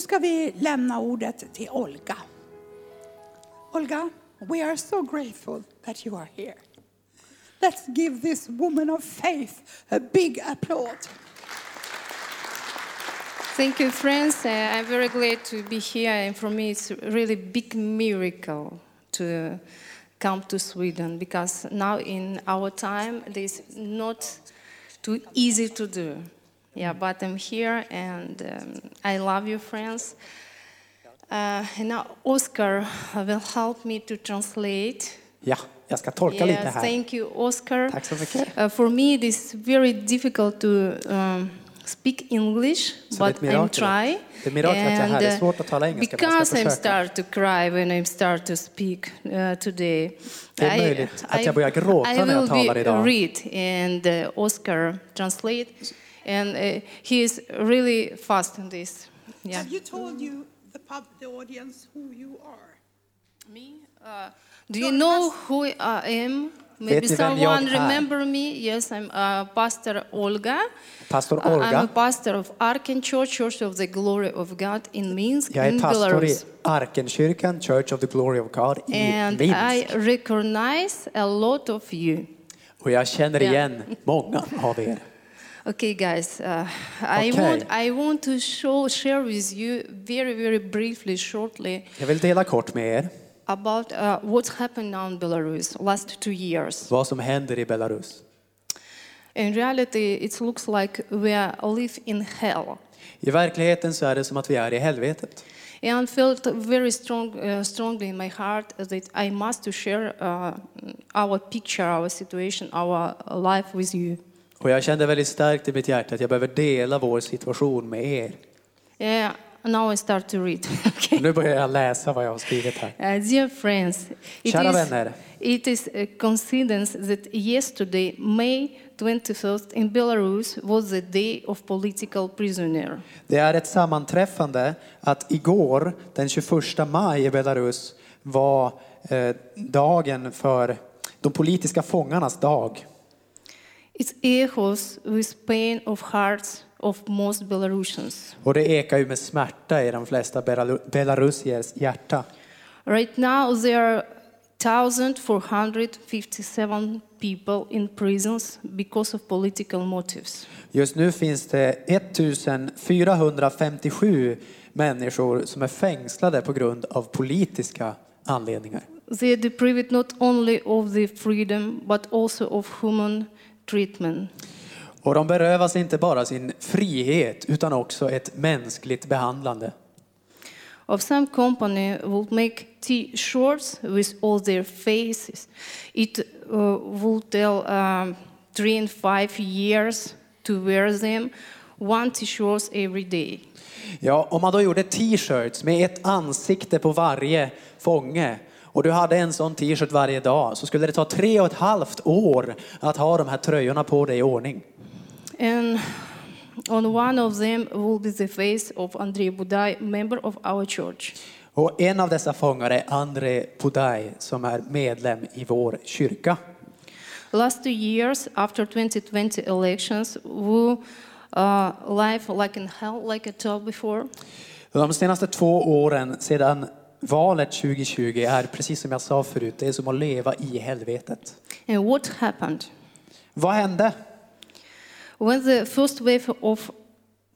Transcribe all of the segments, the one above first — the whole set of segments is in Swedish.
nu ska vi lämna ordet till Olga. Olga, we are so grateful that you are here. Let's give this woman of faith a big applause. Thank you, friends. Uh, I'm very glad to be here, and for me, it's really big miracle to come to Sweden because now in our time, it is not too easy to do. Yeah, but I'm here, and um, I love you, friends. Uh, and now Oscar will help me to translate. Ja, jag ska tolka lite Yes, här. thank you, Oscar. Tack så mycket. Uh, for me, it is very difficult to um, speak English, Så but I'm mirakel. try. Det är miraklet att jag är här. Det är svårt att tala engelska, because I'm start to cry when I start to speak uh, today. Det är möjligt att jag börjar gråta I när jag will talar idag. read and uh, Oscar translate, and uh, he is really fast in this. Yeah. Have you told you the, pub, the audience who you are? Me? Uh, do you know who I am? Maybe Vet ni vem jag someone remember me? Yes, I'm uh, Pastor Olga. Pastor Uh, I'm a pastor of Arken Church, Church of the Glory of God in Minsk, Jag är in pastor i Belarus. Arkenkyrkan, Church of the Glory of God i And I recognize a lot of you. Och jag känner Ja. igen många av er. Okay, guys, uh, I, Okay. want, I want to show, share with you very, very briefly, shortly, Jag vill dela kort med er about uh, what's happened now in Belarus last two years. vad som händer i Belarus. In reality, it looks like we are live in hell. I verkligheten så är det som att vi är i helvetet. And I felt very strong, uh, strongly in my heart that I must to share uh, our picture, our situation, our life with you. Och jag kände väldigt starkt i mitt hjärta att jag behöver dela vår situation med er. Yeah, now I start to read. okay. Nu börjar jag läsa vad jag har skrivit här. Uh, dear friends, it Kära is, vänner. it is a coincidence that yesterday, May 21st, in Belarus was the day of political prisoner. Det är ett sammanträffande att igår, den 21 maj i Belarus, var eh, dagen för de politiska fångarnas dag. It echoes with pain of hearts of most Belarusians. Och det ekar ju med smärta i de flesta belaru- belarusiers hjärta. Right now, there are 1,457 people in prisons because of political motives. Just nu finns det 1457 människor som är fängslade på grund av politiska anledningar. They are deprived not only of the freedom but also of human treatment. Och de berövas inte bara sin frihet utan också ett mänskligt behandlande. Of some company will make T-shirts with all their faces. It uh, will tell um, three and five years to wear them, one T-shirts every day. Ja, om man då gjorde t-shirts med ett ansikte på varje fånge och du hade en sån t-shirt varje dag så skulle det ta tre och ett halvt år att ha de här tröjorna på dig i ordning. And on one of them will be the face of Andrei Budai, member of our church. Och en av dessa fångar är André Budaj som är medlem i vår kyrka. Last two years, after 2020 elections, we uh, live like in hell, like I told before. De senaste två åren sedan valet 2020 är precis som jag sa förut, det är som att leva i helvetet. And what happened? Vad hände? When the first wave of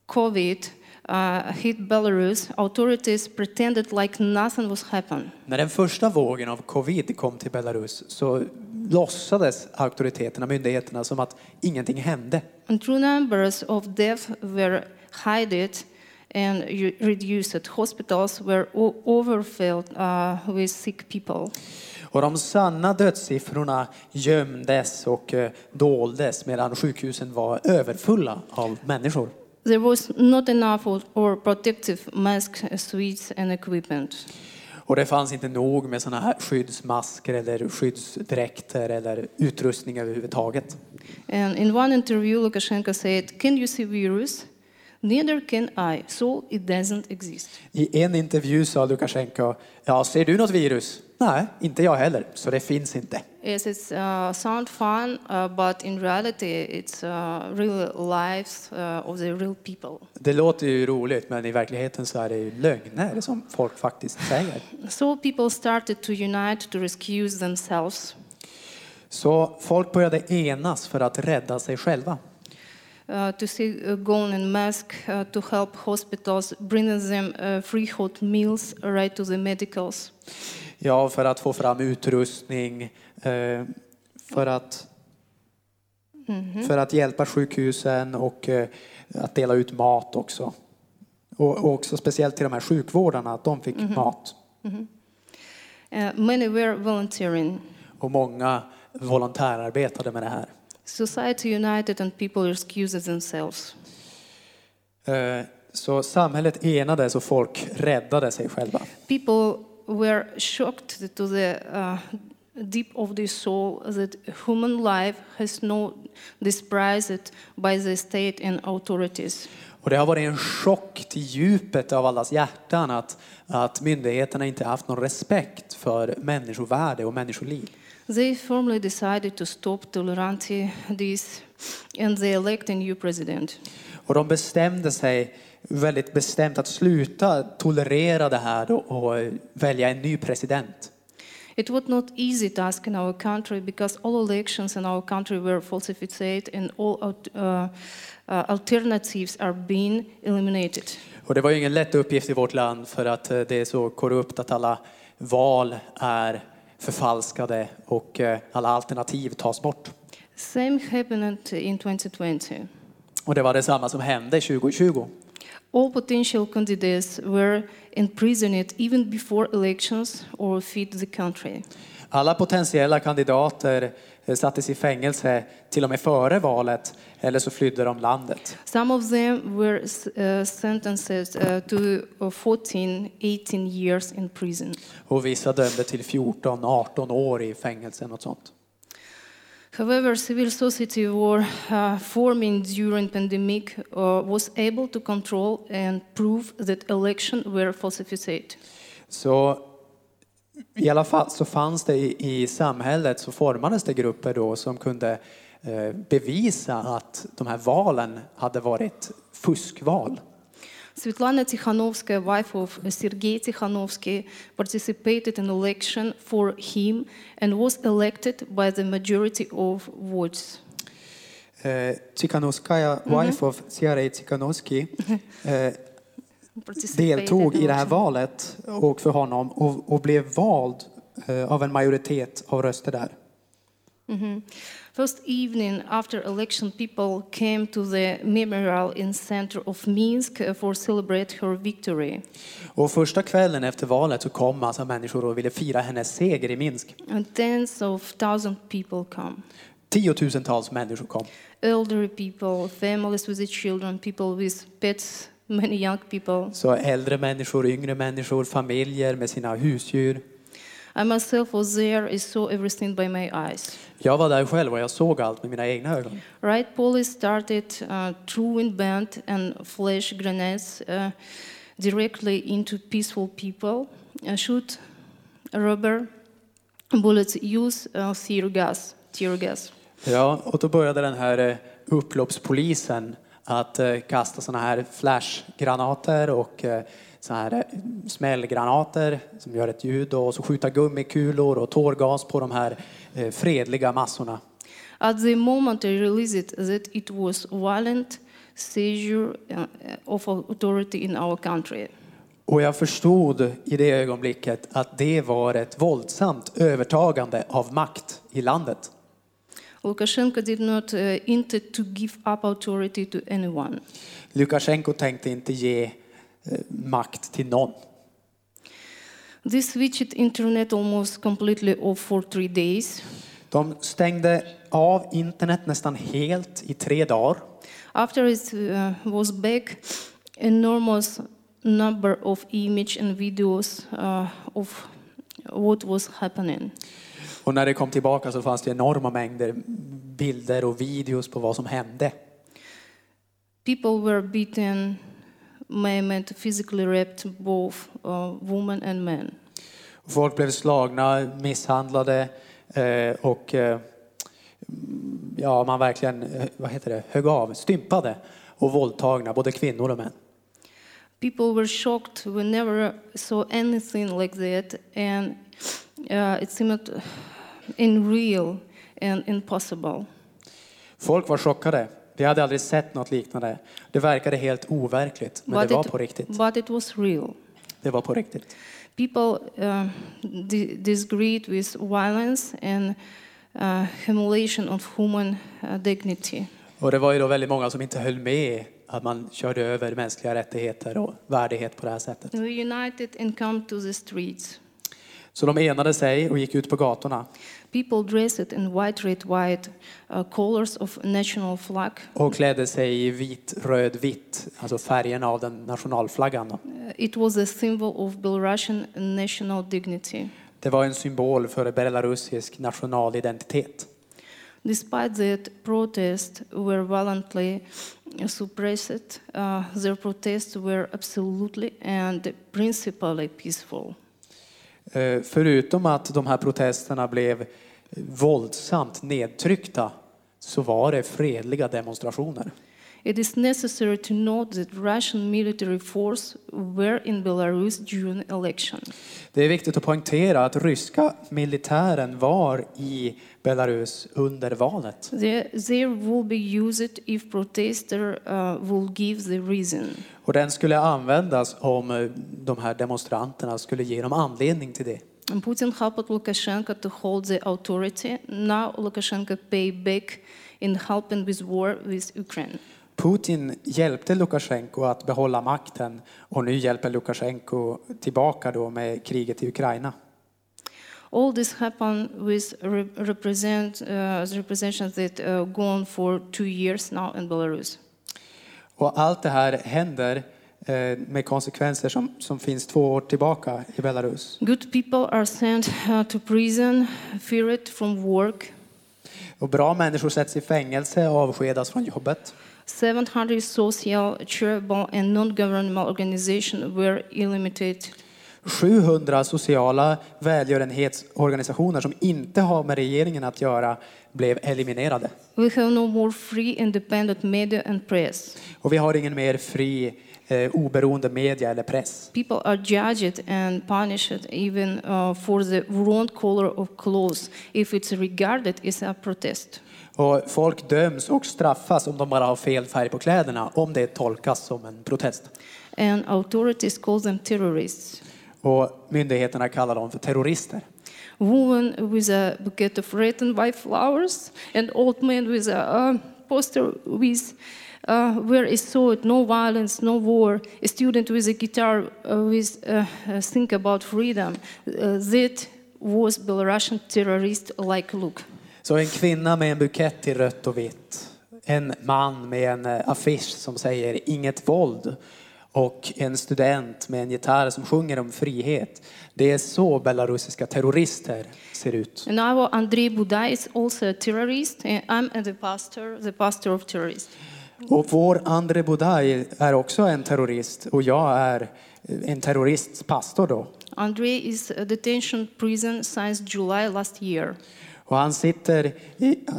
COVID uh, hit Belarus, authorities pretended like nothing was happening. När den första vågen av covid kom till Belarus så låtsades auktoriteterna, myndigheterna, som att ingenting hände. And true numbers of deaths were hidden and re- reduced. Hospitals were overfilled uh, with sick people. Och de sanna dödssiffrorna gömdes och eh, doldes medan sjukhusen var överfulla av människor. There was not enough or protective masks, suits, and equipment. Och det fanns inte nog med sådana här skyddsmasker eller skyddsdräkter eller utrustning överhuvudtaget. And in one interview, Lukashenko said, Can you see virus? Neither can I, so it doesn't exist. I en intervju sa Lukasjenko, ja, ser du något virus? Nej, inte jag heller, så det finns inte. Yes, it's uh, sound fun, uh, but in reality, it's uh, real lives uh, of the real people. Det låter ju roligt, men i verkligheten så är det ju lögner som folk faktiskt säger. So people started to unite to rescue themselves. Så folk började enas för att rädda sig själva. Uh, to see uh, gone in mask uh, to help hospitals, bringing them free hot meals right to the medicals. Ja, för att få fram utrustning, eh, för att, för att hjälpa sjukhusen och eh, att dela ut mat också. Och, och också speciellt till de här sjukvårdarna, att de fick mat. Uh, many were volunteering. Och många volontärarbetade med det här. Society united and people rescued themselves. Eh, Så samhället enades och folk räddade sig själva. People were shocked to the uh, deep of the soul that human life has no despised by the state and authorities. Och det har varit en chock till djupet av allas hjärtan att, att myndigheterna inte haft någon respekt för människovärde och människoliv. They firmly decided to stop tolerante this and they elect a new president. Och de bestämde sig väldigt bestämt att sluta tolerera det här och, och välja en ny president. It was not easy task in our country because all elections in our country were falsified and all out- uh, uh, alternatives are being eliminated. Och det var ju ingen lätt uppgift i vårt land för att eh, det är så korrupt att alla val är förfalskade och eh, alla alternativ tas bort. Same happened in 2020. Och det var detsamma som hände 2020. All potential candidates were imprisoned even before elections or fled the country. Alla potentiella kandidater sattes i fängelse till och med före valet eller så flydde de landet. Some of them were uh, sentenced uh, to uh, 14, 18 years in prison. Och vissa dömde till 14-18 år i fängelse. Något sånt. However, civil society were uh, forming during pandemic uh, was able to control and prove that elections were falsified. Så i alla fall så fanns det i, i samhället så formades det grupper då som kunde eh, bevisa att de här valen hade varit fuskval. Svetlana Tikhanovskaya, wife of Sergei Tikhanovsky, participated in election for him and was elected by the majority of votes. Eh, Tsikhanouskaya, wife of Sergej Tsikhanouski, eh, deltog i det här valet och för honom och, och blev vald eh, av en majoritet av röster där. First evening after election, people came to the memorial in center of Minsk for celebrate her victory. Och första kvällen efter valet så kom massa människor och ville fira hennes seger i Minsk. And tens of thousands people come. Tiotusentals människor kom. Elderly people, families with children, people with pets, many young people. Så äldre människor, yngre människor, familjer med sina husdjur. I myself was there, I saw everything by my eyes. Jag var där själv och jag såg allt med mina egna ögon. Right police started uh, throwing band and flash grenades uh, directly into peaceful people, uh, shoot rubber bullets, use uh, tear gas. Tear gas. Ja, och då började den här eh, upploppspolisen att eh, kasta såna här flashgranater och eh, såna här eh, smällgranater som gör ett ljud och så skjuta gummikulor och tårgas på de här fredliga massorna. At the moment I realized that it was violent seizure of authority in our country. Och jag förstod i det ögonblicket att det var ett våldsamt övertagande av makt i landet. Lukashenko did not uh, intend to give up authority to anyone. Lukashenko tänkte inte ge eh, makt till någon. They switched internet almost completely off for three days. De stängde av internet nästan helt i tre dagar. After it uh, was back, enormous number of image and videos uh, of what was happening. Och när det kom tillbaka så fanns det enorma mängder bilder och videos på vad som hände. People were beaten, maimed, physically raped, both uh, women and men. Folk blev slagna, misshandlade eh, och eh, ja, man verkligen, eh, vad heter det, högg av, stympade och våldtagna, både kvinnor och män. People were shocked. We never saw anything like that, and uh, it seemed unreal and impossible. Folk var chockade. Vi hade aldrig sett något liknande. Det verkade helt overkligt, men det var it, på riktigt. but it was real. Det var på riktigt. People uh, di- disagreed with violence and uh, humiliation of human uh, dignity. Och det var ju då väldigt många som inte höll med att man körde över mänskliga rättigheter och värdighet på det här sättet. We united and come to the streets. Så de enade sig och gick ut på gatorna People dressed in white, red, white uh, colors of national flag. och klädde sig i vit, röd, vitt, alltså färgerna av den nationalflaggan. Uh, it was a symbol of Belarusian national dignity. Det var en symbol för belarusisk nationalidentitet. Despite that, protests were violently suppressed. Uh, their protests were absolutely and principally peaceful. Eh, förutom att de här protesterna blev våldsamt nedtryckta så var det fredliga demonstrationer. It is necessary to note that Russian military force were in Belarus during election. Det är viktigt att poängtera att ryska militären var i Belarus under valet. They, they will be used if protester uh, will give the reason. Och den skulle användas om eh, de här demonstranterna skulle ge dem anledning till det. And Putin helped Lukashenko to hold the authority. Now Lukashenko pay back in helping with war with Ukraine. Putin hjälpte Lukasjenko att behålla makten och nu hjälper Lukasjenko tillbaka då med kriget i Ukraina. All this happened with re- represent uh, representations that uh, go on for two years now in Belarus. Och allt det här händer eh, med konsekvenser som, som finns två år tillbaka i Belarus. Good people are sent uh, to prison, feared from work. Och bra människor sätts i fängelse och avskedas från jobbet. 700 social, charitable, and non-governmental organizations were eliminated. 700 sociala välgörenhetsorganisationer som inte har med regeringen att göra blev eliminerade. We have no more free, independent media and press. Och vi har ingen mer fri, eh, oberoende media eller press. People are judged and punished even uh, for the wrong color of clothes if it's regarded as a protest. Och folk döms och straffas om de bara har fel färg på kläderna, om det tolkas som en protest. And authorities call them terrorists. Och myndigheterna kallar dem för terrorister. Woman with a bouquet of red and white flowers, and old man with a uh, poster with uh, where is sword, no violence, no war. A student with a guitar uh, with uh, uh, think about freedom. Uh, that was Belarusian terrorist-like look. Så en kvinna med en bukett i rött och vitt, en man med en eh, affisch som säger inget våld och en student med en gitarr som sjunger om frihet. Det är så belarusiska terrorister ser ut. Now Andrei Buda is also a terrorist, and I'm the pastor, the pastor of terrorists. Och vår André Budaj är också en terrorist och jag är en terrorists pastor då. Andrei is a detention prison since July last year. Och han sitter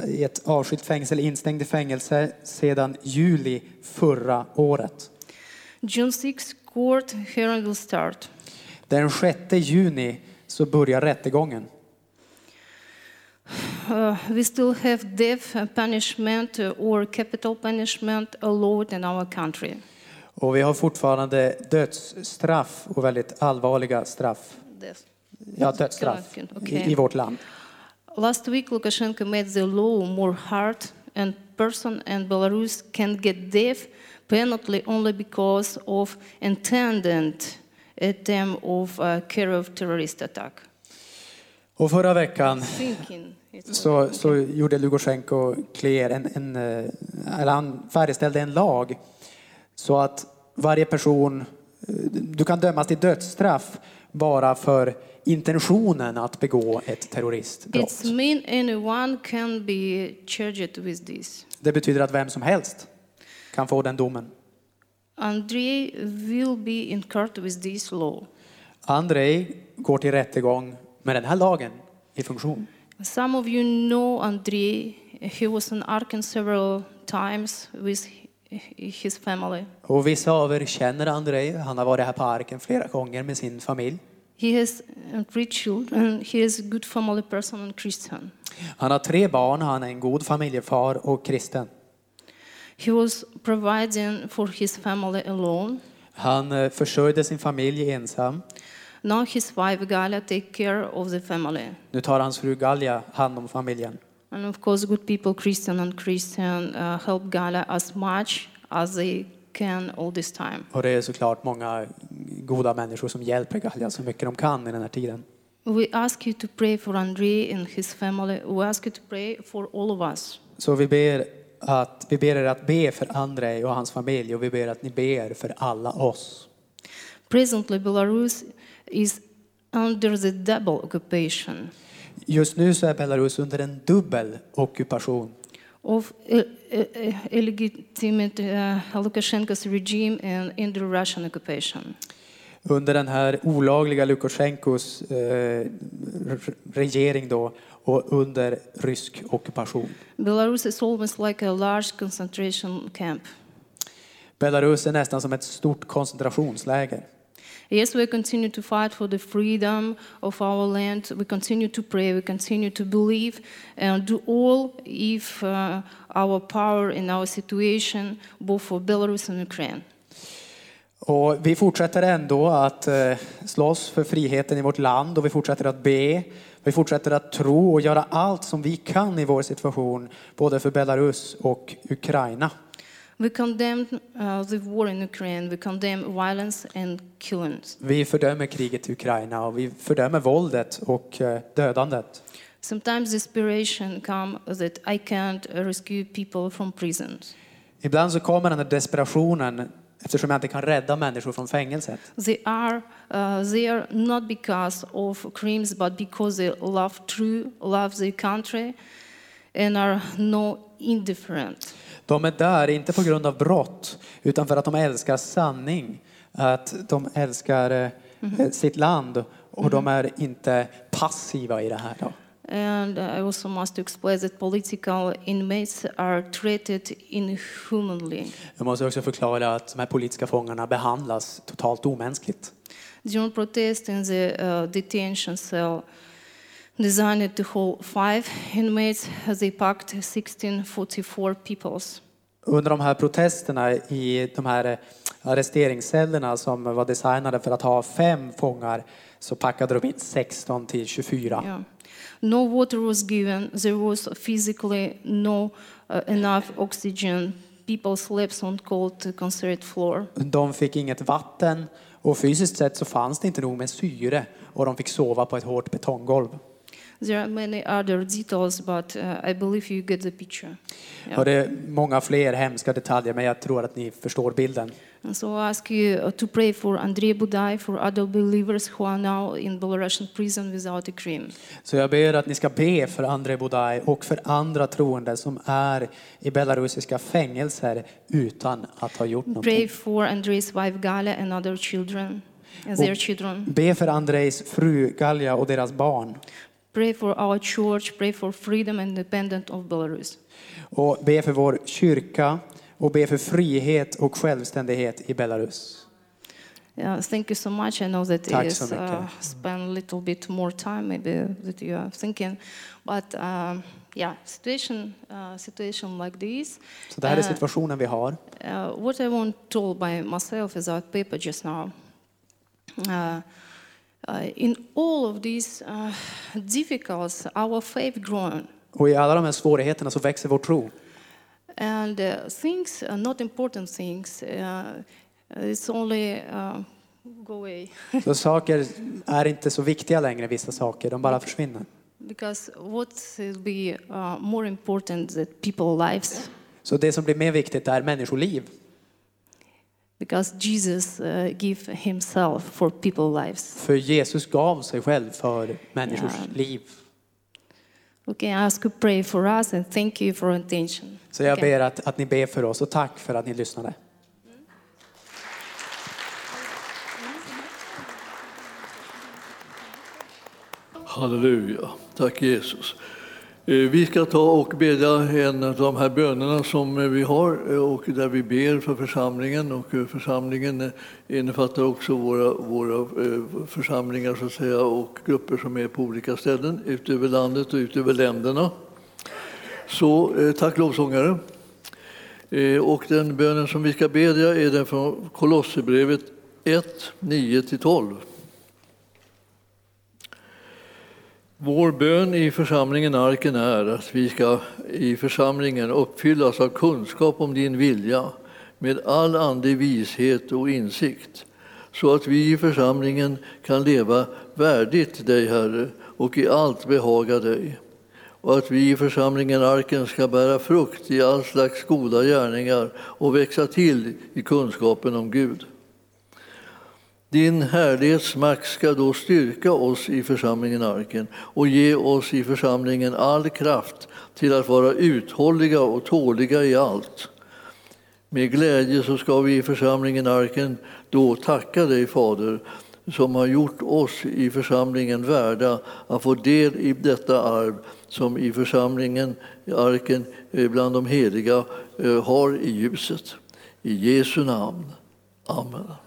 i ett avskilt fängelse, eller instängd i fängelse, sedan juli förra året. June 6 court hearing will start. Den 6 juni så börjar rättegången. Uh, we still have death punishment uh, or capital punishment allowed in our country. Och vi har fortfarande dödsstraff och väldigt allvarliga straff. Death. Ja, dödsstraff Okay. i, i vårt land. Last week, Lukashenko made the law more hard, and person in Belarus can get death penalty only because of intended attempt of uh, carry of terrorist attack. Och förra veckan så, så gjorde Lukasjenko clear en, en, eh, eller han färdigställde en lag så att varje person, eh, du kan dömas till dödsstraff bara för intentionen att begå ett terroristbrott. It's mean anyone can be charged with this. Det betyder att vem som helst kan få den domen. Andrei will be in court with this law. Andrei går till rättegång med den här lagen i funktion. Some of you know Andrei. He was in Arkan several times with his family. Och vissa av er känner Andrei. Han har varit här på arken flera gånger med sin familj. He has three children. He is a good family person and Christian. Han har tre barn, han är en god familjefar och kristen. He was providing for his family alone. Han eh, försörjde sin familj ensam. Now his wife Galia take care of the family. Nu tar hans fru Galja hand om familjen. And of course, good people, Christian and Christian, uh, help Galia as much as they can all this time. Och det är såklart många goda människor som hjälper Galja så mycket de kan i den här tiden. We ask you to pray for Andrei and his family. We ask you to pray for all of us. Så vi ber, att, vi ber er att be för Andrei och hans familj och vi ber att ni ber för alla oss. Presently, Belarus is under the double occupation Just nu så är Belarus under en dubbel ockupation of uh, uh, illegitimate uh, Lukashenko's regime and in the Russian occupation. under den här olagliga Lukasjenkos eh, regering då och under rysk ockupation. Belarus is almost like a large concentration camp. Belarus är nästan som ett stort koncentrationsläger. Yes, we continue to fight for the freedom of our land. We continue to pray. We continue to believe and do all if uh, our power and our situation, both for Belarus and Ukraine. Och vi fortsätter ändå att eh, slåss för friheten i vårt land och vi fortsätter att be. Vi fortsätter att tro och göra allt som vi kan i vår situation, både för Belarus och Ukraina. We condemn uh, the war in Ukraine. We condemn violence and killings. Vi fördömer kriget i Ukraina och vi fördömer våldet och eh, dödandet. Sometimes desperation come that I can't rescue people from prisons. Ibland så kommer den desperationen eftersom jag inte kan rädda människor från fängelset. They are uh, there not because of crimes, but because they love true, love their country, and are no indifferent. De är där, inte på grund av brott, utan för att de älskar sanning. Att de älskar eh, sitt land och de är inte passiva i det här. Då. And I also must explain that political inmates are treated inhumanly. Jag måste också förklara att de här politiska fångarna behandlas totalt omänskligt. During protest in the uh, detention cell, designed to hold five inmates, they packed 1644 peoples. Under de här protesterna i de här eh, arresteringscellerna som var designade för att ha fem fångar så packade de in 16 till 24. Yeah. No water was given. There was physically no uh, enough oxygen. People slept on cold concrete floor. De fick inget vatten och fysiskt sett så fanns det inte nog med syre och de fick sova på ett hårt betonggolv. There are many other details, but uh, I believe you get the picture. Yeah. Och det är många fler hemska detaljer men jag tror att ni förstår bilden. And so I ask you uh, to pray for Andrei Budai, for other believers who are now in Belarusian prison without a crime. Så jag ber att ni ska be för Andrei Budaj och för andra troende som är i belarusiska fängelser utan att ha gjort Pray någonting. for Andrei's wife Gala and other children, and their children. Be för Andrejs fru Galja och deras barn. Pray for our church. Pray for freedom and independence of Belarus. Och be för vår kyrka och be för frihet och självständighet i Belarus. Yeah, thank you so much. I know that Tack så mycket. uh, spend a little bit more time maybe that you are thinking, but um, yeah, situation uh, situation like this. Så det här är Uh, situationen vi har. Uh, what I want told by myself is that paper just now. Uh, in all of these uh, difficulties, our faith grown, Och i alla de här svårigheterna så växer vår tro. and uh, things, uh, not important things, uh, it's only uh, go away Så saker är inte så viktiga längre, vissa saker. De bara försvinner. because what will be uh, more important that people lives Så det som blir mer viktigt är människoliv. Because Jesus uh, give Himself for people lives. För Jesus gav sig själv för människors Ja. liv. Okay, I ask you pray for us and thank you for attention. Så jag Okay. ber att, att ni ber för oss och tack för att ni lyssnade. Halleluja. Tack Jesus. Eh, vi ska ta och bedja en av de här bönerna som eh, vi har eh, och där vi ber för församlingen. Och församlingen innefattar också våra, våra församlingar så att säga, och grupper som är på olika ställen ut över landet och ut över länderna. Så tack lovsångare. Och den bönen som vi ska bedja är den från Kolosserbrevet 1, 9-12. Vår bön i församlingen Arken är att vi ska i församlingen uppfyllas av kunskap om din vilja med all andlig vishet och insikt så att vi i församlingen kan leva värdigt dig, Herre, och i allt behaga dig och att vi i församlingen Arken ska bära frukt i all slags goda gärningar och växa till i kunskapen om Gud. Din härlighets makt ska då styrka oss i församlingen Arken och ge oss i församlingen all kraft till att vara uthålliga och tåliga i allt. Med glädje så ska vi i församlingen Arken då tacka dig, Fader, som har gjort oss i församlingen värda att få del i detta arv som i församlingen i Arken eh, bland de heliga eh, har i ljuset. I Jesu namn. Amen.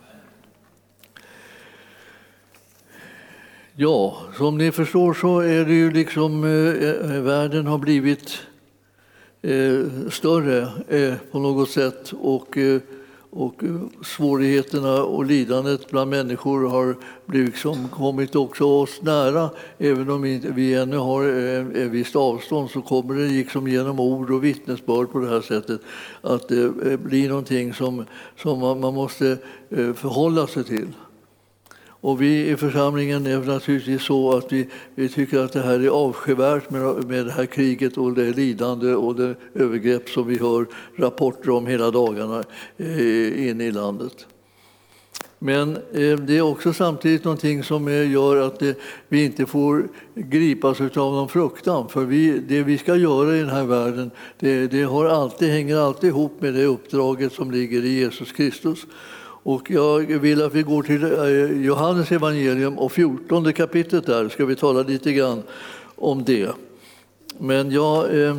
Ja, som ni förstår så är det ju liksom eh, eh, världen har blivit eh, större eh, på något sätt och, eh, och svårigheterna och lidandet bland människor har liksom kommit också oss nära. Även om vi ännu har eh, ett visst avstånd så kommer det liksom genom ord och vittnesbörd på det här sättet att det eh, blir någonting som, som man man måste eh, förhålla sig till. Och vi i församlingen är naturligtvis så att vi, vi tycker att det här är avskyvärt med, med det här kriget och det lidande och det övergrepp som vi hör rapporter om hela dagarna eh, inne i landet. Men eh, det är också samtidigt någonting som eh, gör att eh, vi inte får gripas av någon fruktan. För vi, det vi ska göra i den här världen det, det har alltid, hänger alltid ihop med det uppdraget som ligger i Jesus Kristus. Och jag vill att vi går till eh, Johannes evangelium och 14 kapitlet där, ska vi tala lite grann om det. Men jag eh,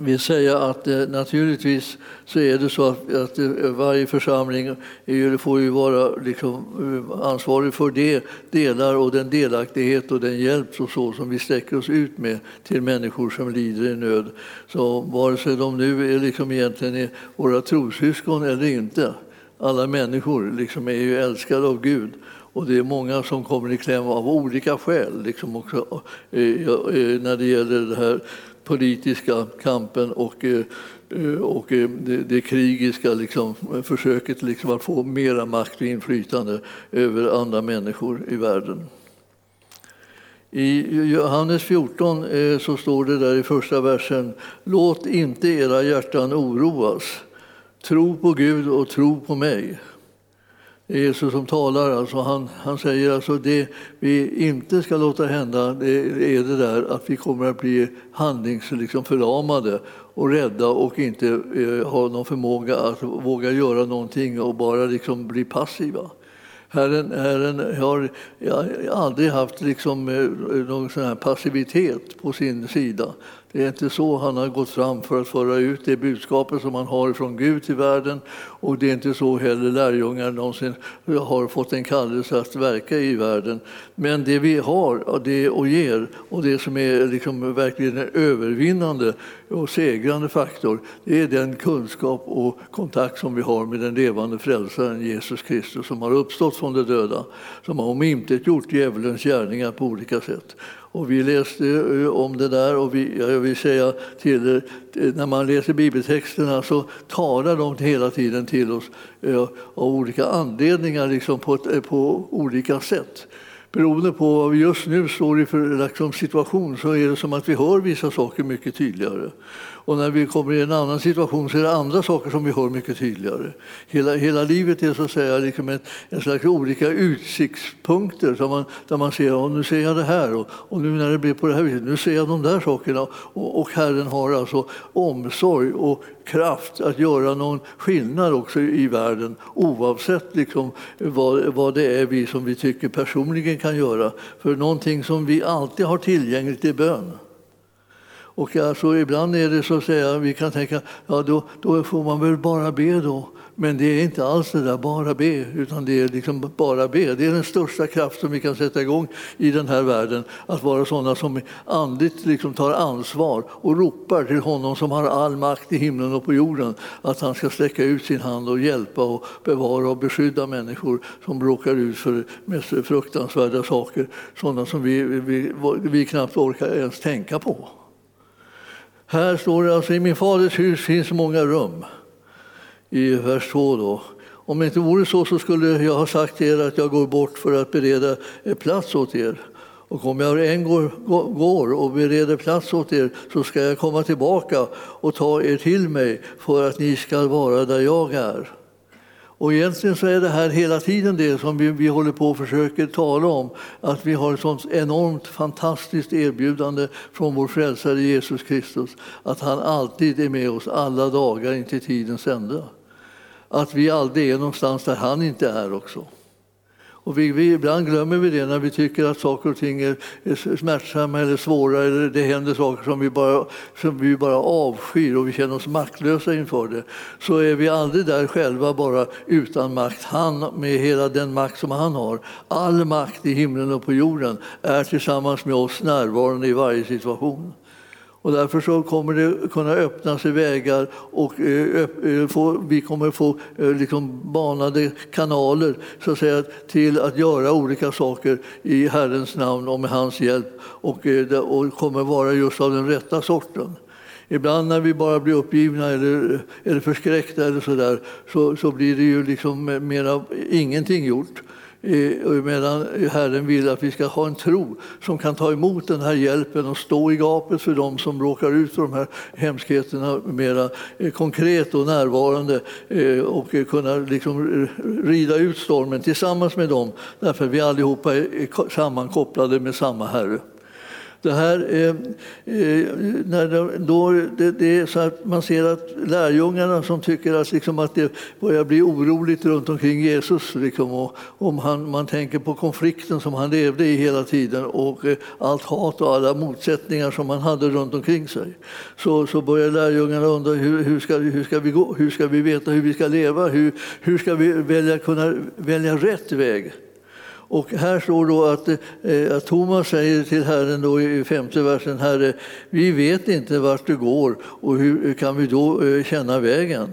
vill säga att eh, naturligtvis så är det så att, att eh, varje församling ju- får ju vara liksom, eh, ansvarig för det delar och den delaktighet och den hjälp och så som vi sträcker oss ut med till människor som lider i nöd. Så vare sig de nu är liksom egentligen är våra trossyskon eller inte, alla människor liksom är ju älskade av Gud. Och det är många som kommer i kläm av olika skäl liksom också, eh, eh, när det gäller den här politiska kampen och, eh, och det, det krigiska liksom, försöket liksom att få mera makt och inflytande över andra människor i världen. I Johannes 14 så står det där i första versen Låt inte era hjärtan oroas. Tro på Gud och tro på mig. Det är Jesus som talar. Alltså han, han säger alltså det vi inte ska låta hända det är det där att vi kommer att bli handlingsförlamade liksom, och rädda och inte eh, ha någon förmåga att våga göra någonting och bara liksom bli passiva. Herren, Herren har aldrig haft liksom, eh, någon sån här passivitet på sin sida. Det är inte så han har gått fram för att föra ut det budskapet som han har från Gud till världen. Och det är inte så heller lärjungar någonsin har fått en kallelse att verka i världen. Men det vi har och det och ger och det som är liksom verkligen övervinnande och segrande faktor, det är den kunskap och kontakt som vi har med den levande frälsaren Jesus Kristus som har uppstått från de döda, som har omintetgjort djävulens gärningar på olika sätt. Och vi läste eh, om det där och vi, jag vill säga till er, eh, när man läser bibeltexterna så talar de hela tiden till oss eh, av olika anledningar liksom på, ett, eh, på olika sätt. Beroende på vad vi just nu står i för liksom, situation så är det som att vi hör vissa saker mycket tydligare. Och när vi kommer i en annan situation så är det andra saker som vi hör mycket tydligare. Hela, hela livet är så att säga liksom en, en slags olika utsiktspunkter där man, där man ser, och nu ser jag det här och, och nu när det blir på det här viset, nu ser jag de där sakerna. Och, och Herren har alltså omsorg och kraft att göra någon skillnad också i världen oavsett liksom vad, vad det är vi som vi tycker personligen kan göra. För någonting som vi alltid har tillgängligt är bön. Och alltså, ibland är det så att säga, vi kan tänka, ja då, då får man väl bara be då. Men det är inte alls det där bara be, utan det är liksom bara be. Det är den största kraft som vi kan sätta igång i den här världen. Att vara sådana som andligt liksom tar ansvar och ropar till honom som har all makt i himlen och på jorden. Att han ska sträcka ut sin hand och hjälpa och bevara och beskydda människor som råkar ut för mest fruktansvärda saker. Sådana som vi, vi, vi knappt orkar ens tänka på. Här står det alltså i min faders hus finns många rum. I vers 2 då. Om det inte vore så, så skulle jag ha sagt till er att jag går bort för att bereda plats åt er. Och om jag en går, går och bereder plats åt er så ska jag komma tillbaka och ta er till mig för att ni ska vara där jag är. Och egentligen så är det här hela tiden det som vi, vi håller på och försöker tala om. Att vi har ett sånt enormt fantastiskt erbjudande från vår frälsare Jesus Kristus. Att han alltid är med oss alla dagar in till tidens ände. Att vi aldrig är någonstans där han inte är också. Och vi, vi, ibland glömmer vi det när vi tycker att saker och ting är, är smärtsamma eller svåra eller det händer saker som vi, bara, som vi bara avskyr och vi känner oss maktlösa inför det. Så är vi aldrig där själva bara utan makt. Han med hela den makt som han har, all makt i himlen och på jorden, är tillsammans med oss närvarande i varje situation. Och därför så kommer det kunna öppna sig vägar och eh, eh, vi kommer få eh, liksom banade kanaler så att säga, till att göra olika saker i Herrens namn och med hans hjälp och, och kommer vara just av den rätta sorten. Ibland när vi bara blir uppgivna eller, eller förskräckta eller så, där, så, så blir det ju liksom mera ingenting gjort. Medan Herren vill att vi ska ha en tro som kan ta emot den här hjälpen och stå i gapet för dem som råkar ut för de här hemskheterna mera eh, konkret och närvarande eh, och kunna liksom rida ut stormen tillsammans med dem därför att vi allihopa är sammankopplade med samma Herre. Det här eh, eh, när det, då, det, det, är så att man ser att lärjungarna som tycker att, liksom, att det börjar bli oroligt runt omkring Jesus, liksom, och om han, man tänker på konflikten som han levde i hela tiden och eh, allt hat och alla motsättningar som han hade runt omkring sig, så, så börjar lärjungarna undra hur, hur, ska, hur ska vi gå? Hur ska vi veta hur vi ska leva? Hur, hur ska vi välja, kunna välja rätt väg? Och här står då att, eh, att Thomas säger till Herren då i femte versen, Herre, vi vet inte vart du går och hur kan vi då eh, känna vägen?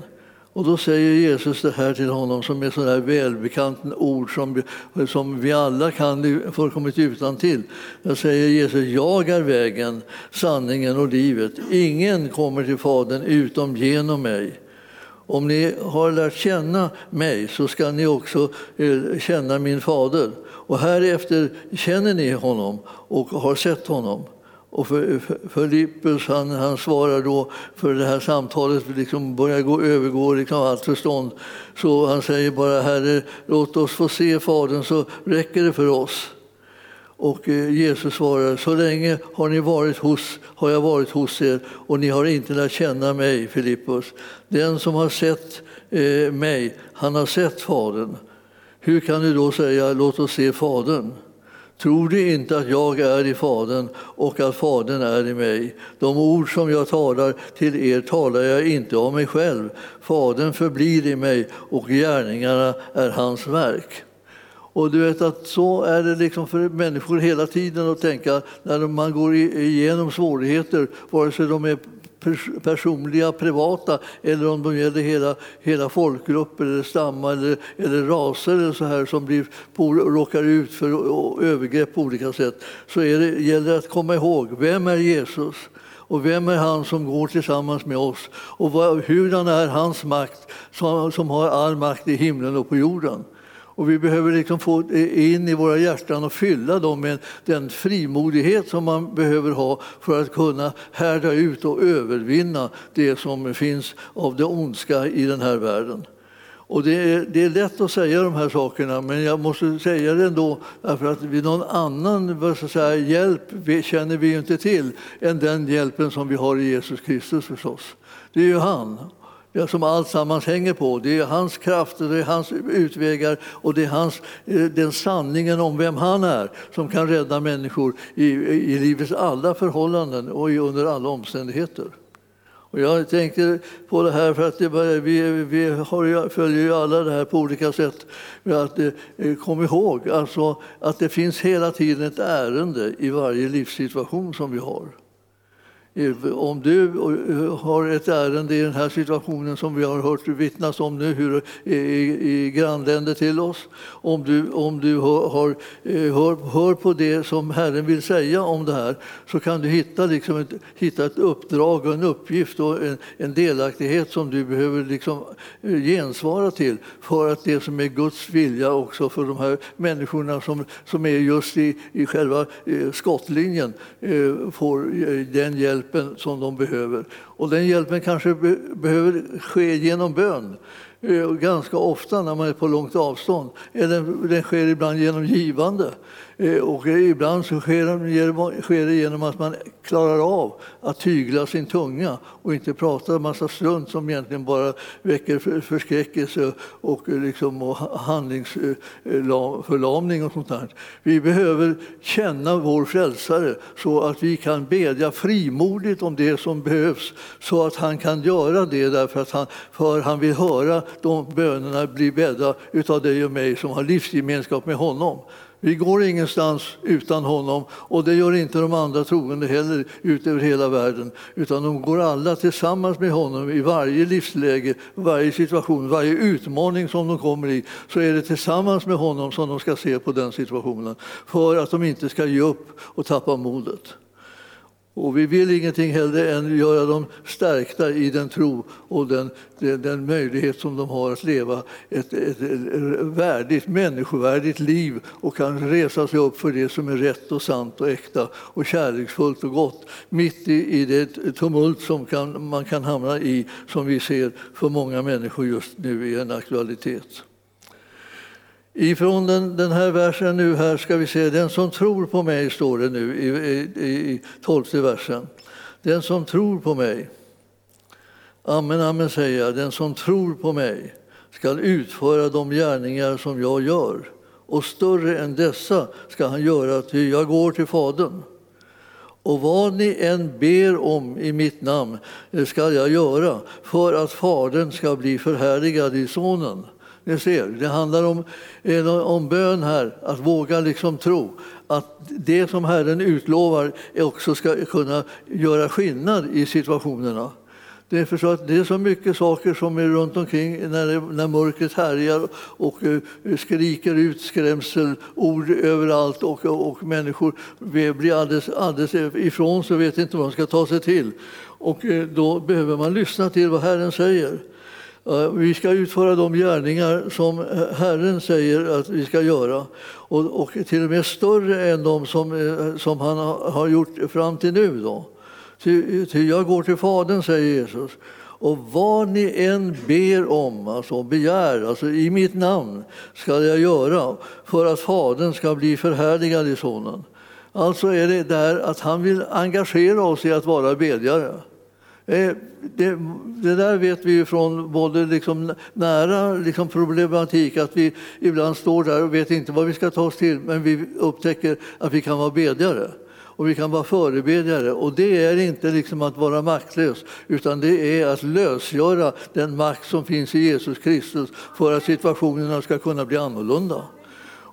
Och då säger Jesus det här till honom som är sådär välbekant ord som, som vi alla kan fullkomligt utan till. Jag säger Jesus, jag är vägen, sanningen och livet. Ingen kommer till Fadern utom genom mig. Om ni har lärt känna mig så ska ni också eh, känna min fader. Och härefter känner ni honom och har sett honom. Och Filippus han, han svarar då, för det här samtalet liksom börjar gå, övergå liksom allt förstånd, så han säger bara Herre, låt oss få se Fadern så räcker det för oss. Och eh, Jesus svarar, så länge har, ni varit hos, har jag varit hos er och ni har inte lärt känna mig, Filippus. Den som har sett eh, mig, han har sett Fadern. Hur kan du då säga låt oss se Fadern? Tror du inte att jag är i Fadern och att Fadern är i mig? De ord som jag talar till er talar jag inte om mig själv. Fadern förblir i mig och gärningarna är hans verk. Och du vet att så är det liksom för människor hela tiden att tänka när man går igenom svårigheter, vare sig de är personliga, privata eller om de gäller hela, hela folkgrupper eller stammar eller, eller raser eller så här som blir, på, råkar ut för övergrepp på olika sätt så är det, gäller det att komma ihåg, vem är Jesus? Och vem är han som går tillsammans med oss? Och vad, hurdan är hans makt som, som har all makt i himlen och på jorden? Och vi behöver liksom få in i våra hjärtan och fylla dem med den frimodighet som man behöver ha för att kunna härda ut och övervinna det som finns av det ondska i den här världen. Och det är, det är lätt att säga de här sakerna, men jag måste säga det ändå därför att vi någon annan säga, hjälp vi, känner vi ju inte till än den hjälpen som vi har i Jesus Kristus förstås. Det är ju han som allt sammans hänger på. Det är hans kraft, det är hans utvägar och det är hans, eh, den sanningen om vem han är som kan rädda människor i, i livets alla förhållanden och under alla omständigheter. Och jag tänker på det här för att det, vi, vi har, följer ju alla det här på olika sätt. Men att, eh, kom ihåg alltså, att det finns hela tiden ett ärende i varje livssituation som vi har. Om du eh, har ett ärende i den här situationen som vi har hört vittnas om nu hur, eh, i, i grannländer till oss, om du, om du har, eh, hör, hör på det som Herren vill säga om det här så kan du hitta, liksom ett, hitta ett uppdrag och en uppgift och en, en delaktighet som du behöver liksom gensvara till för att det som är Guds vilja också för de här människorna som, som är just i, i själva skottlinjen får den hjälp hjälpen som de behöver. Och den hjälpen kanske be behöver ske genom bön. Eh, ganska ofta när man är på långt avstånd. Eller Den sker ibland genom givande. Eh, och eh, ibland så sker det genom att man klarar av att tygla sin tunga och inte prata en massa strunt som egentligen bara väcker förskräckelse och, eh, liksom, och handlingsförlamning och sånt där. Vi behöver känna vår frälsare så att vi kan bedja frimodigt om det som behövs så att han kan göra det därför att han, för han vill höra de bönerna bli bädda utav dig och mig som har livsgemenskap med honom. Vi går ingenstans utan honom och det gör inte de andra troende heller ut över hela världen. Utan de går alla tillsammans med honom i varje livsläge, varje situation, varje utmaning som de kommer i. Så är det tillsammans med honom som de ska se på den situationen. För att de inte ska ge upp och tappa modet. Och vi vill ingenting hellre än göra dem stärkta i den tro och den, den, den möjlighet som de har att leva ett, ett, ett, värdigt, människovärdigt liv och kan resa sig upp för det som är rätt och sant och äkta och kärleksfullt och gott mitt i, i det tumult som kan, man kan hamna i, som vi ser för många människor just nu i en aktualitet. Ifrån den, den här versen nu här ska vi se, den som tror på mig står det nu i, i, i tolfte versen. Den som tror på mig, amen, amen säger jag, den som tror på mig skall utföra de gärningar som jag gör och större än dessa ska han göra, ty jag går till Fadern. Och vad ni än ber om i mitt namn eh, skall jag göra för att Fadern ska bli förhärligad i Sonen. Ni ser, det handlar om, eh, om bön här, att våga liksom tro att det som Herren utlovar också ska kunna göra skillnad i situationerna. Det är, för så att det är så mycket saker som är runt omkring när, det, när mörkret härjar och eh, skriker ut skrämselord överallt och, och, människor blir alldeles, alldeles ifrån så vet inte vad de ska ta sig till. Och eh, då behöver man lyssna till vad Herren säger. Eh, vi ska utföra de gärningar som eh, Herren säger att vi ska göra och, och till och med större än de som, eh, som han har gjort fram till nu. Då. Ty, ty jag går till Fadern, säger Jesus. Och vad ni än ber om, alltså begär, alltså i mitt namn ska jag göra för att Fadern ska bli förhärligad i Sonen. Alltså är det där att han vill engagera oss i att vara bedjare. Eh, det, det, där vet vi ju från både liksom nära liksom problematik, att vi ibland står där och vet inte vad vi ska ta oss till, men vi upptäcker att vi kan vara bedjare och vi kan vara förebedjare. Och det är inte liksom att vara maktlös, utan det är att lösgöra den makt som finns i Jesus Kristus för att situationerna ska kunna bli annorlunda.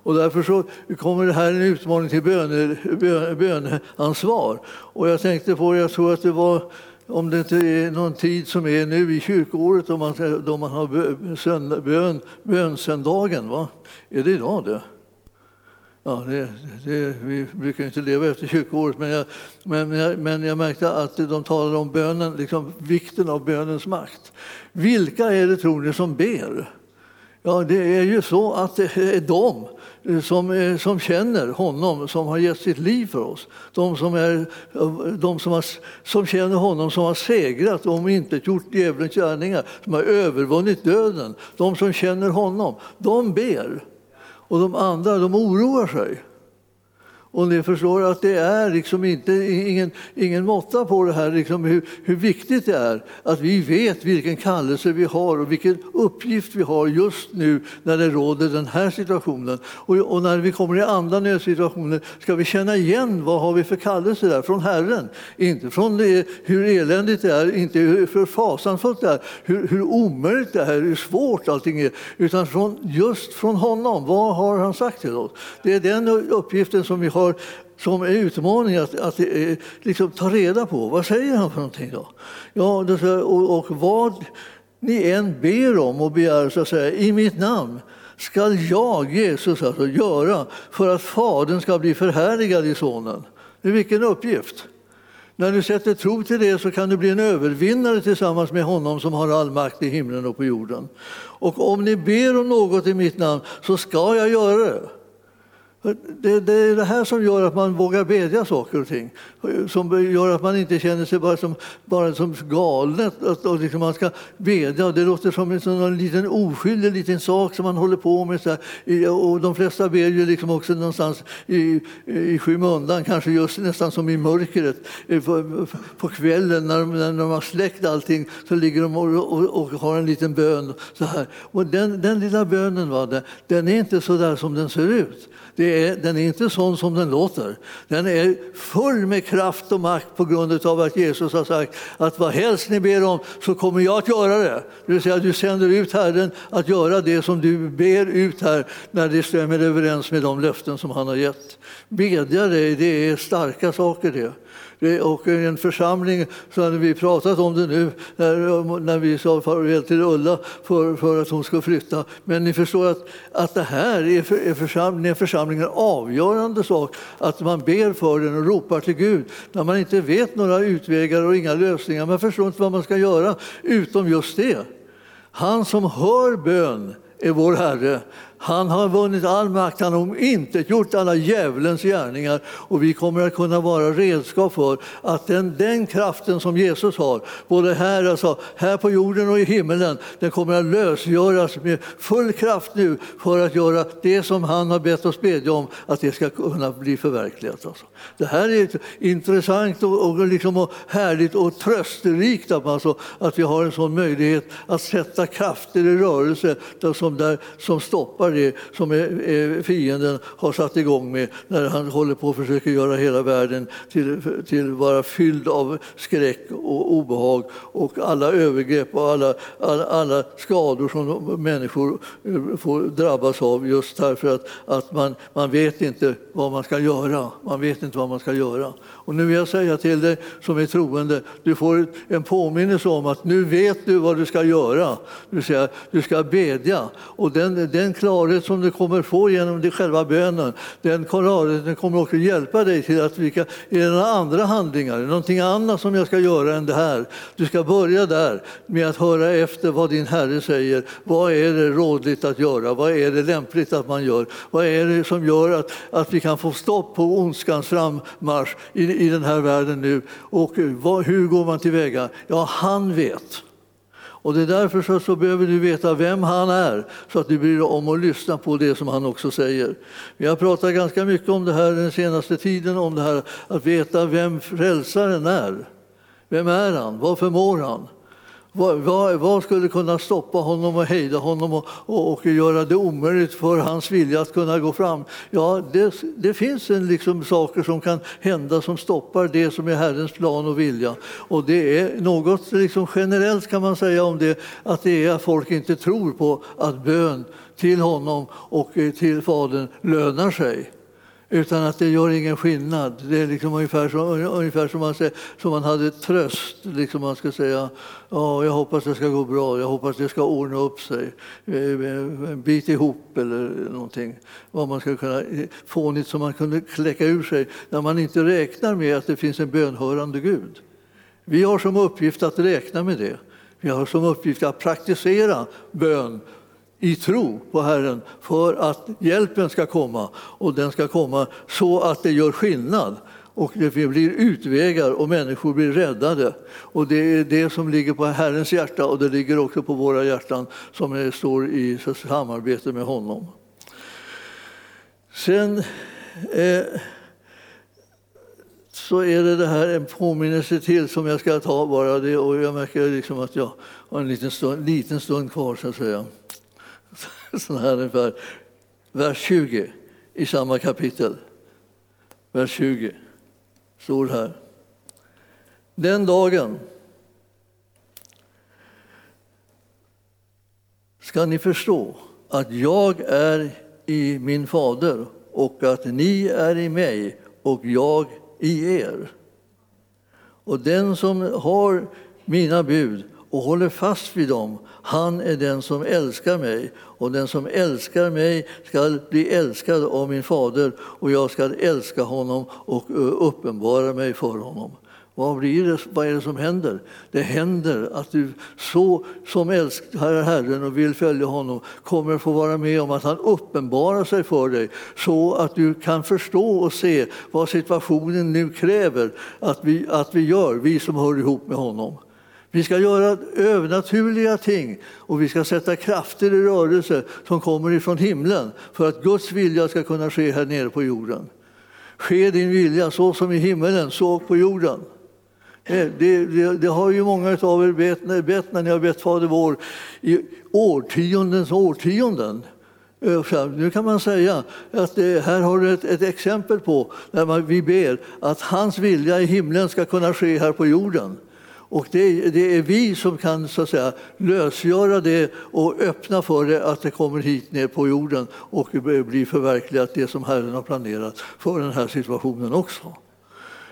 Och därför så kommer det här en utmaning till böne, böneansvar. Och jag tänkte på det, jag tror att det var om det inte är någon tid som är nu i kyrkoåret då man, då man har bön, bön, bönsöndagen. Va? Är det idag det? Ja, det, det, vi brukar inte leva efter kyrkoåret, men jag, men, jag, men jag märkte att de talade om bönen, liksom vikten av bönens makt. Vilka är det tror ni som ber? Ja, det är ju så att det är de Eh, som, eh, som känner honom som har gett sitt liv för oss. De som, är, de som, har, som känner honom som har segrat och omintetgjort gjort djävulens gärningar, som har övervunnit döden. De som känner honom, de ber. Och de andra, de oroar sig. Och ni förstår att det är liksom inte, ingen, ingen måtta på det här, liksom hur, hur viktigt det är att vi vet vilken kallelse vi har och vilken uppgift vi har just nu när det råder den här situationen. Och, och när vi kommer i andra nödsituationer ska vi känna igen vad har vi för kallelse där från Herren. Inte från det, hur eländigt det är, inte hur fasansfullt det är, hur, hur omöjligt det är, hur svårt allting är, utan från, just från honom. Vad har han sagt till oss? Det är den uppgiften som vi har har som är utmaning att, att eh, liksom, ta reda på. Vad säger han för någonting då? Ja, och, och vad ni än ber om och begär så att säga, i mitt namn ska jag, Jesus, alltså, göra för att Fadern ska bli förhärligad i Sonen. Vilken uppgift! När du sätter tro till det så kan du bli en övervinnare tillsammans med honom som har all makt i himlen och på jorden. Och om ni ber om något i mitt namn så ska jag göra det. Det, det, är det här som gör att man vågar bedja saker och ting. Som gör att man inte känner sig bara som, bara som galen. Att, att liksom man ska bedja. Det låter som en sån liten oskyldig liten sak som man håller på med. Så här. Och de flesta ber ju liksom också någonstans i, i skymundan, kanske just nästan som i mörkret. På, på kvällen när de, när de har släckt allting så ligger de och, och, och har en liten bön. Så här. Och den, den lilla bönen, va, den är inte så där som den ser ut. Det är, den är inte sån som den låter. Den är full med kraft och makt på grund av att Jesus har sagt att vad helst ni ber om så kommer jag att göra det. Det vill säga du sänder ut Herren att göra det som du ber ut här när det stämmer överens med de löften som han har gett. Bedja dig, det är starka saker det och en församling, så hade vi pratat om det nu när, när vi sa farväl till Ulla för, för att hon ska flytta. Men ni förstår att, att det här är för, är församling, församlingen en avgörande sak, att man ber för den och ropar till Gud när man inte vet några utvägar och inga lösningar. Man förstår inte vad man ska göra utom just det. Han som hör bön är vår Herre. Han har vunnit all makt, han har inte gjort alla djävulens gärningar och vi kommer att kunna vara redskap för att den, den kraften som Jesus har, både här, alltså, här på jorden och i himmelen, den kommer att lösgöras med full kraft nu för att göra det som han har bett oss bedja om, att det ska kunna bli förverkligat. Alltså. Det här är intressant och, och, liksom och härligt och trösterikt alltså, att vi har en sån möjlighet att sätta krafter i rörelse som, där, som stoppar skapar det som fienden har satt igång med när han håller på att försöka göra hela världen till, till vara fylld av skräck och obehag och alla övergrepp och alla, alla, alla skador som människor eh, får drabbas av just därför att, att man, man vet inte vad man ska göra. Man vet inte vad man ska göra. Och nu vill jag säga till dig som är troende, du får en påminnelse om att nu vet du vad du ska göra. Du säger, du ska bedja. Och den, den klarhet som du kommer få genom det själva bönen, den klarheten kommer också hjälpa dig till att vilka är det några andra handlingar, någonting annat som jag ska göra än det här. Du ska börja där med att höra efter vad din Herre säger. Vad är det rådligt att göra? Vad är det lämpligt att man gör? Vad är det som gör att, att vi kan få stopp på ondskans frammarsch i den här världen nu. Och vad, hur går man tillväga? Ja, han vet. Och det är därför så, så, behöver du veta vem han är så att du bryr dig om att lyssna på det som han också säger. Vi har pratat ganska mycket om det här den senaste tiden, om det här att veta vem frälsaren är. Vem är han? Vad förmår han? Vad, vad, vad, skulle kunna stoppa honom och hejda honom och, och, och, göra det omöjligt för hans vilja att kunna gå fram? Ja, det, det finns en liksom saker som kan hända som stoppar det som är Herrens plan och vilja. Och det är något liksom generellt kan man säga om det, att det är att folk inte tror på att bön till honom och eh, till Fadern lönar sig. Utan att det gör ingen skillnad. Det är liksom ungefär som, ungefär som, man, säger, som man hade tröst. Liksom man ska säga jag hoppas det ska gå bra, jag hoppas det ska ordna upp sig. Eh, eh, bit ihop eller någonting. Vad man ska kunna, fånigt som man kunde kläcka ur sig när man inte räknar med att det finns en bönhörande Gud. Vi har som uppgift att räkna med det. Vi har som uppgift att praktisera bön i tro på Herren för att hjälpen ska komma och den ska komma så att det gör skillnad och det blir utvägar och människor blir räddade. Och det är det som ligger på Herrens hjärta och det ligger också på våra hjärtan som står i samarbete med honom. Sen eh, så är det, det här en påminnelse till som jag ska ta bara det och jag märker liksom att jag har en liten stund, liten stund kvar så att säga. sån här ungefär. Vers 20 i samma kapitel. Vers 20 står här. Den dagen ska ni förstå att jag är i min fader och att ni är i mig och jag i er. Och den som har mina bud och håller fast vid dem, han är den som älskar mig. Och den som älskar mig skall bli älskad av min fader och jag skall älska honom och uppenbara mig för honom. Vad, blir det, vad är det som händer? Det händer att du så som älskar Herren och vill följa honom kommer att få vara med om att han uppenbarar sig för dig så att du kan förstå och se vad situationen nu kräver att vi, att vi gör, vi som hör ihop med honom. Vi ska göra övernaturliga ting och vi ska sätta krafter i rörelse som kommer ifrån himlen för att Guds vilja ska kunna ske här nere på jorden. Ske din vilja så som i himmelen, så på jorden. Eh, det, det, det, har ju många av er bett, bett när ni har bett Fader vår i årtiondens årtionden. Eh, nu kan man säga att det, här har du ett, ett exempel på när man, vi ber att hans vilja i himlen ska kunna ske här på jorden. Och det, det, är vi som kan så att säga, lösgöra det och öppna för det att det kommer hit ner på jorden och blir förverkligat det som Herren har planerat för den här situationen också.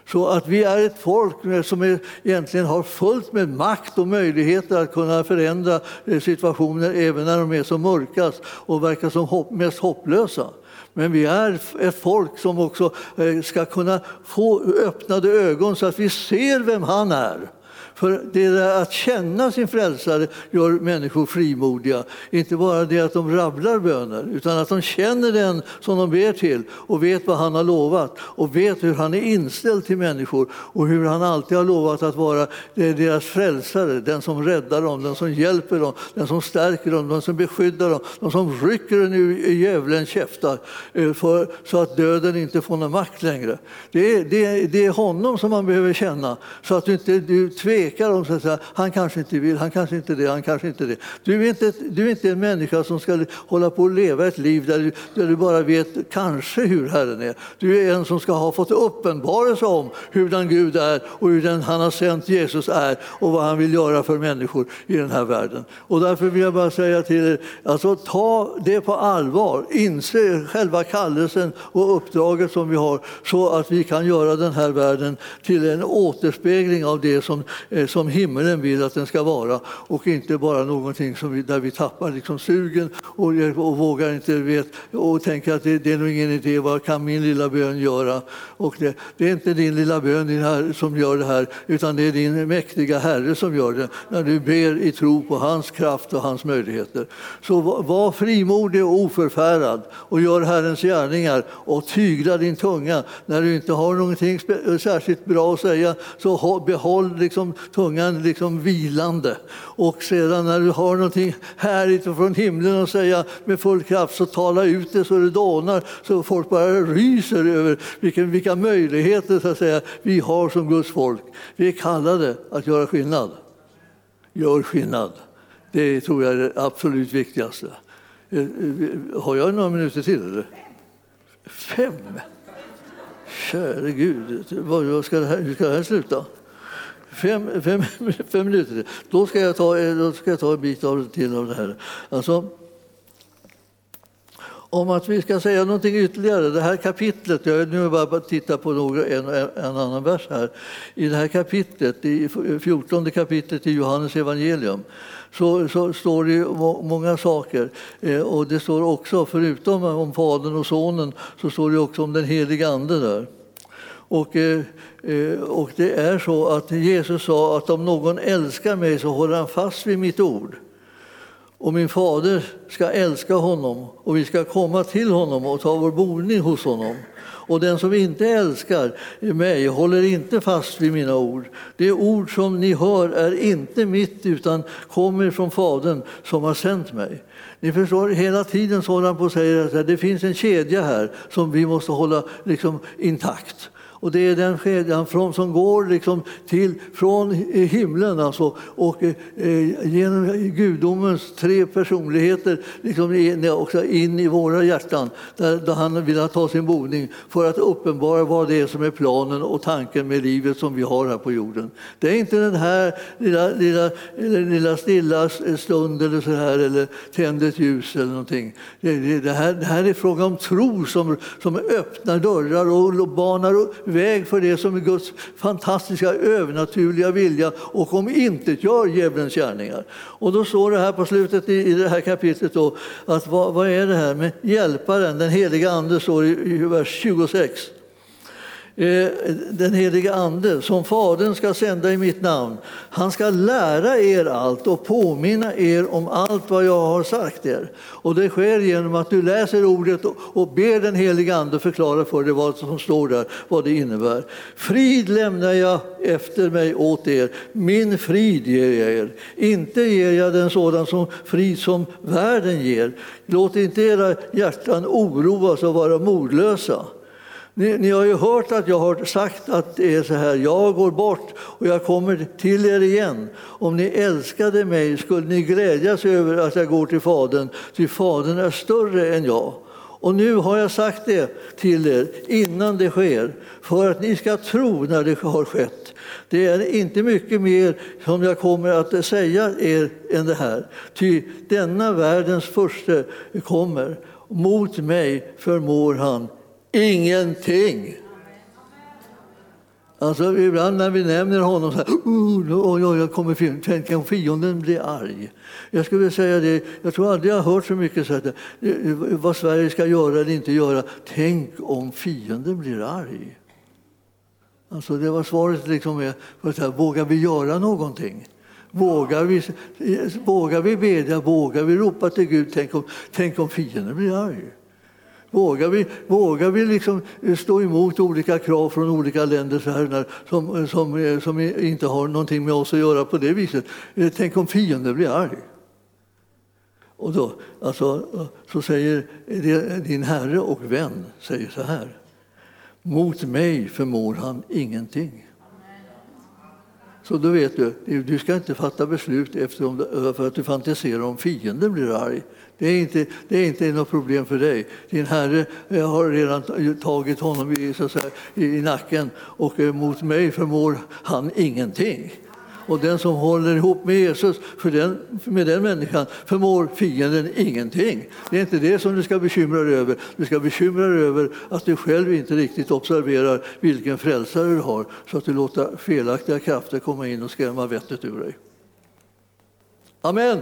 Så att vi är ett folk som är, egentligen har fullt med makt och möjligheter att kunna förändra eh, situationer även när de är som mörkast och verkar som hopp, mest hopplösa. Men vi är ett folk som också eh, ska kunna få öppnade ögon så att vi ser vem han är. För det där att känna sin frälsare gör människor frimodiga. Inte bara det att de rabblar böner, utan att de känner den som de ber till och vet vad han har lovat och vet hur han är inställd till människor och hur han alltid har lovat att vara deras frälsare, den som räddar dem, den som hjälper dem, den som stärker dem, den som beskyddar dem, den som rycker den ur djävulens käftar eh, för, så att döden inte får någon makt längre. Det är, det, det är honom som man behöver känna så att du inte du tvekar tvekar om så att han kanske inte vill, han kanske inte det, han kanske inte det. Du är inte, du är inte en människa som ska hålla på och leva ett liv där du, där du bara vet kanske hur Herren är. Du är en som ska ha fått uppenbarelse om hur den Gud är och hur den han har sänt Jesus är och vad han vill göra för människor i den här världen. Och därför vill jag bara säga till er, alltså, ta det på allvar, inse själva kallelsen och uppdraget som vi har så att vi kan göra den här världen till en återspegling av det som Eh, som himlen vill att den ska vara och inte bara någonting som vi, där vi tappar liksom sugen och, och vågar inte vet, och tänker att det, det, är nog ingen idé, vad kan min lilla bön göra? Och det, det är inte din lilla bön din här, som gör det här utan det är din mäktiga Herre som gör det när du ber i tro på hans kraft och hans möjligheter. Så var, var frimodig och oförfärad och gör Herrens gärningar och tygla din tunga. När du inte har någonting särskilt bra att säga så behåll liksom tungan liksom vilande. Och sedan när du har någonting härligt från himlen att säga med full kraft så tala ut det så det dånar så folk bara ryser över vilken, vilka möjligheter så att säga, vi har som Guds folk. Vi är kallade att göra skillnad. Gör skillnad. Det tror jag är det absolut viktigaste. Eh, eh, har jag några minuter till? Eller? Fem? Käre Gud, ska det här, hur ska det här sluta? Fem, fem, fem minuter. Då ska, jag ta, eh, då ska jag ta en bit av, till av det här. Alltså, om att vi ska säga någonting ytterligare. Det här kapitlet, jag nu bara titta på några, en, en annan vers här. I det här kapitlet, i 14 eh, kapitlet i Johannes evangelium så, så står det många saker. Eh, och det står också, förutom om Fadern och Sonen, så står det också om den helige Ande där. Och, eh, eh, och det är så att Jesus sa att om någon älskar mig så håller han fast vid mitt ord. Och min fader ska älska honom och vi ska komma till honom och ta vår boning hos honom. Och den som inte älskar mig håller inte fast vid mina ord. Det ord som ni hör är inte mitt utan kommer från Fadern som har sänt mig. Ni förstår, hela tiden så håller han på och säger att det finns en kedja här som vi måste hålla liksom, intakt. Och det är den kedjan från, som går liksom till, från himlen alltså, och eh, genom gudomens tre personligheter liksom in, också in i våra hjärtan där, där han vill ta sin boning för att uppenbara vad det är som är planen och tanken med livet som vi har här på jorden. Det är inte den här lilla, lilla, lilla stilla stund eller så här eller tänd ett ljus eller någonting. Det, det, det, här, det här är fråga om tro som, som öppnar dörrar och banar väg för det som är Guds fantastiska övernaturliga vilja och om inte gör djävulens gärningar. Och då står det här på slutet i, det här kapitlet då, att vad, vad är det här med hjälparen, den heliga ande, står i, i vers 26. Eh, den helige Ande som Fadern ska sända i mitt namn. Han ska lära er allt och påminna er om allt vad jag har sagt er. Och det sker genom att du läser ordet och ber den helige Ande förklara för dig vad som står där, vad det innebär. Frid lämnar jag efter mig åt er, min frid ger jag er. Inte ger jag den sådan som frid som världen ger. Låt inte era hjärtan oroas och vara modlösa. Ni, ni, har ju hört att jag har sagt att det är så här, jag går bort och jag kommer till er igen. Om ni älskade mig skulle ni glädjas över att jag går till Fadern, ty Fadern är större än jag. Och nu har jag sagt det till er innan det sker, för att ni ska tro när det har skett. Det är inte mycket mer som jag kommer att säga er än det här, ty denna världens första kommer. Mot mig förmår han ingenting. Alltså, ibland när vi nämner honom så här, oh, oj, oj, jag kommer tänk om fienden blir arg. Jag skulle säga det, jag tror aldrig jag har hört så mycket så här, vad Sverige ska göra eller inte göra. Tänk om fienden blir arg. Alltså, det var svaret liksom för här, vågar vi göra någonting? Vågar vi, vågar vi bedja, vågar vi ropa till Gud, tänk om, tänk om fienden blir arg? Vågar vi, vågar vi liksom eh, stå emot olika krav från olika länder så här, som, eh, som, eh, som inte har någonting med oss att göra på det viset? Tänk om fienden blir arg? Och då, alltså, så säger din herre och vän säger så här. Mot mig förmår han ingenting. Så då vet du, du ska inte fatta beslut efter för att du fantiserar om fienden blir arg. Det är inte, det är inte något problem för dig. Din Herre eh, har redan tagit honom i, så säga, i nacken och eh, mot mig förmår han ingenting. Och den som håller ihop med Jesus, för den, med den människan förmår fienden ingenting. Det är inte det som du ska bekymra dig över. Du ska bekymra dig över att du själv inte riktigt observerar vilken frälsare du har så att du låter felaktiga krafter komma in och skrämma vettet ur dig. Amen.